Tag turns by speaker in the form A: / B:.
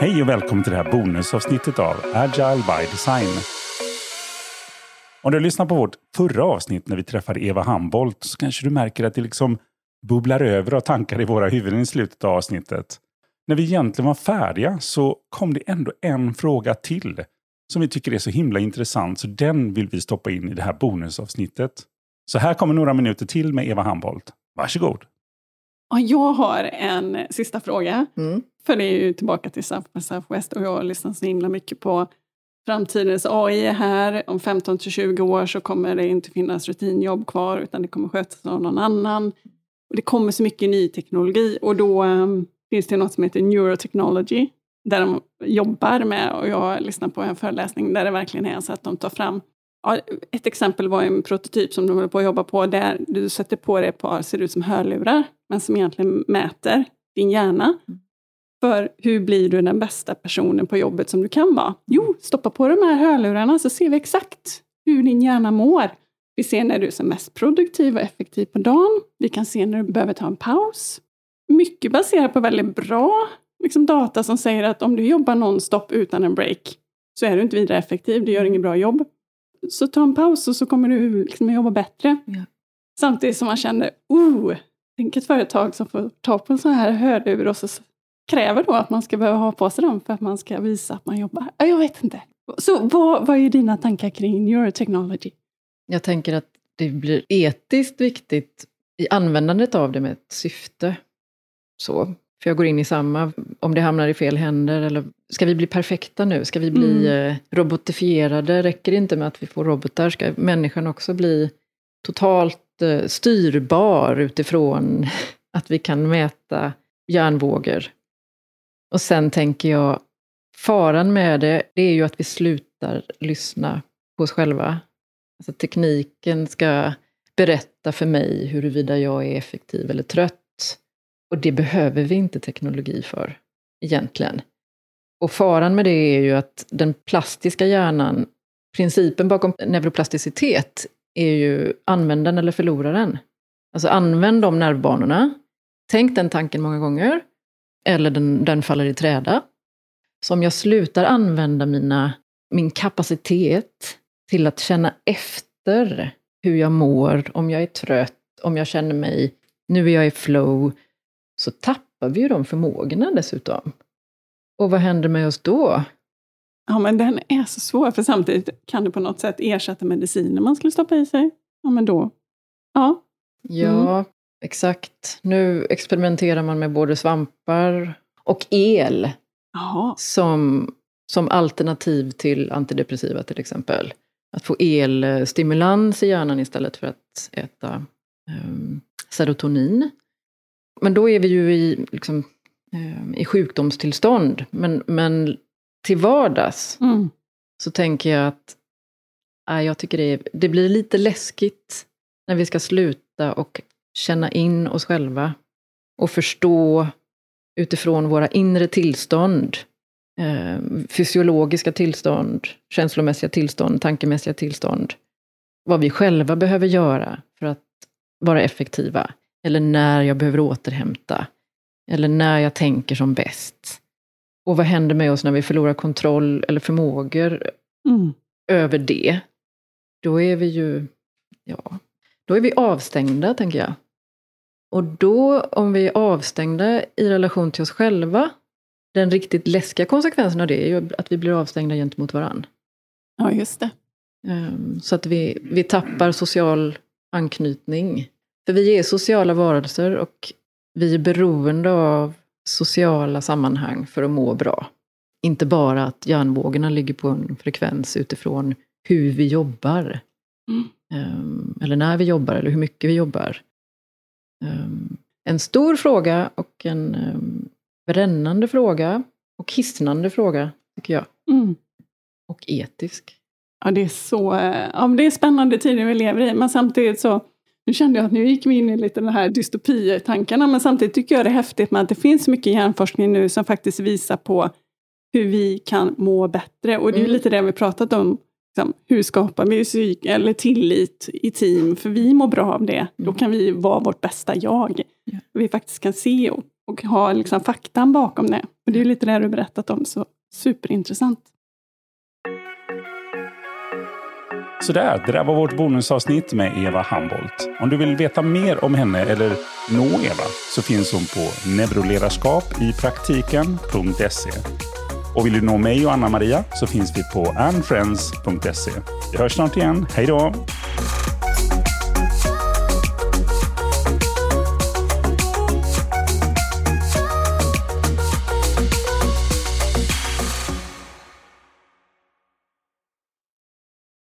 A: Hej och välkommen till det här bonusavsnittet av Agile by Design. Om du lyssnar på vårt förra avsnitt när vi träffade Eva Hambolt så kanske du märker att det liksom bubblar över av tankar i våra huvuden i slutet av avsnittet. När vi egentligen var färdiga så kom det ändå en fråga till som vi tycker är så himla intressant så den vill vi stoppa in i det här bonusavsnittet. Så här kommer några minuter till med Eva Hambolt. Varsågod!
B: Ja, jag har en sista fråga.
C: Mm.
B: För det är ju tillbaka till South by Southwest och jag lyssnar så himla mycket på framtidens AI är här. Om 15 till 20 år så kommer det inte finnas rutinjobb kvar utan det kommer skötas av någon annan. Och det kommer så mycket ny teknologi och då um, finns det något som heter neurotechnology där de jobbar med, och jag lyssnar på en föreläsning där det verkligen är så att de tar fram Ja, ett exempel var en prototyp som de håller på att jobba på där du sätter på dig ett par, ser ut som hörlurar, men som egentligen mäter din hjärna. För hur blir du den bästa personen på jobbet som du kan vara? Jo, stoppa på de här hörlurarna så ser vi exakt hur din hjärna mår. Vi ser när du är som mest produktiv och effektiv på dagen. Vi kan se när du behöver ta en paus. Mycket baserat på väldigt bra liksom data som säger att om du jobbar nonstop utan en break så är du inte vidare effektiv, du gör inget bra jobb. Så ta en paus och så kommer du liksom jobba bättre.
C: Ja.
B: Samtidigt som man känner, oh, tänk ett företag som får ta på en sån här hörlur och så kräver då att man ska behöva ha på sig dem för att man ska visa att man jobbar. Ja, Jag vet inte. Så vad, vad är dina tankar kring neurotechnology?
C: Jag tänker att det blir etiskt viktigt i användandet av det med ett syfte. Så. För jag går in i samma, om det hamnar i fel händer eller ska vi bli perfekta nu? Ska vi bli
B: Mm.
C: eh, robotifierade? Räcker det inte med att vi får robotar? Ska människan också bli totalt eh, styrbar utifrån att vi kan mäta hjärnvågor? Och sen tänker jag, faran med det, det är ju att vi slutar lyssna på oss själva. Alltså tekniken ska berätta för mig huruvida jag är effektiv eller trött. Och det behöver vi inte teknologi för, egentligen. Och faran med det är ju att den plastiska hjärnan, principen bakom neuroplasticitet är ju använd den eller förlora den. Alltså använd de nervbanorna, tänk den tanken många gånger, eller den, den faller i träda. Så om jag slutar använda mina, min kapacitet till att känna efter hur jag mår, om jag är trött, om jag känner mig, nu är jag i flow, så tappar vi ju de förmågorna dessutom. Och vad händer med oss då?
B: Ja, men den är så svår, för samtidigt kan det på något sätt ersätta mediciner man skulle stoppa i sig. Ja, men då... Ja.
C: Ja, exakt. Nu experimenterar man med både svampar och el som, som alternativ till antidepressiva till exempel. Att få elstimulans i hjärnan istället för att äta um, serotonin. Men då är vi ju i, liksom, um, i sjukdomstillstånd. Men, men till vardags
B: Mm.
C: så tänker jag att äh, jag tycker det, är, det blir lite läskigt när vi ska sluta och känna in oss själva och förstå utifrån våra inre tillstånd, eh, fysiologiska tillstånd, känslomässiga tillstånd, tankemässiga tillstånd, vad vi själva behöver göra för att vara effektiva, eller när jag behöver återhämta, eller när jag tänker som bäst. Och vad händer med oss när vi förlorar kontroll eller förmågor
B: Mm.
C: över det? Då är vi ju, ja, då är vi avstängda, tänker jag. Och då, om vi är avstängda i relation till oss själva, den riktigt läskiga konsekvensen av det är ju att vi blir avstängda gentemot varann.
B: Ja, just det.
C: Ehm, Så att vi, vi tappar social anknytning. För vi är sociala varelser och vi är beroende av sociala sammanhang för att må bra. Inte bara att hjärnvågorna ligger på en frekvens utifrån hur vi jobbar.
B: Mm.
C: Ehm, Eller när vi jobbar, eller hur mycket vi jobbar. Ehm, En stor fråga och en um, brännande fråga och hisnande fråga, tycker jag.
B: Mm.
C: Och etisk.
B: Ja, det är så... eh, Ja, det är spännande tider vi lever i, men samtidigt så... Nu kände jag att nu gick vi in i lite den här dystopitankarna, men samtidigt tycker jag det är häftigt med att det finns så mycket hjärnforskning nu som faktiskt visar på hur vi kan må bättre. Och det är ju
C: Mm.
B: lite det vi pratat om. Liksom, hur skapar vi psyk eller tillit i team? För vi mår bra av det. Då
C: Mm.
B: kan vi vara vårt bästa jag.
C: Ja.
B: vi faktiskt kan se och, och ha liksom faktan bakom det. Och det är lite det du berättat om, så superintressant.
A: Sådär, det där var vårt bonusavsnitt med Eva Hamboldt. Om du vill veta mer om henne eller nå Eva så finns hon på neuroledarskapipraktiken.se. Och vill du nå mig och Anna-Maria så finns vi på annfriends.se. Vi hörs snart igen. Hej då!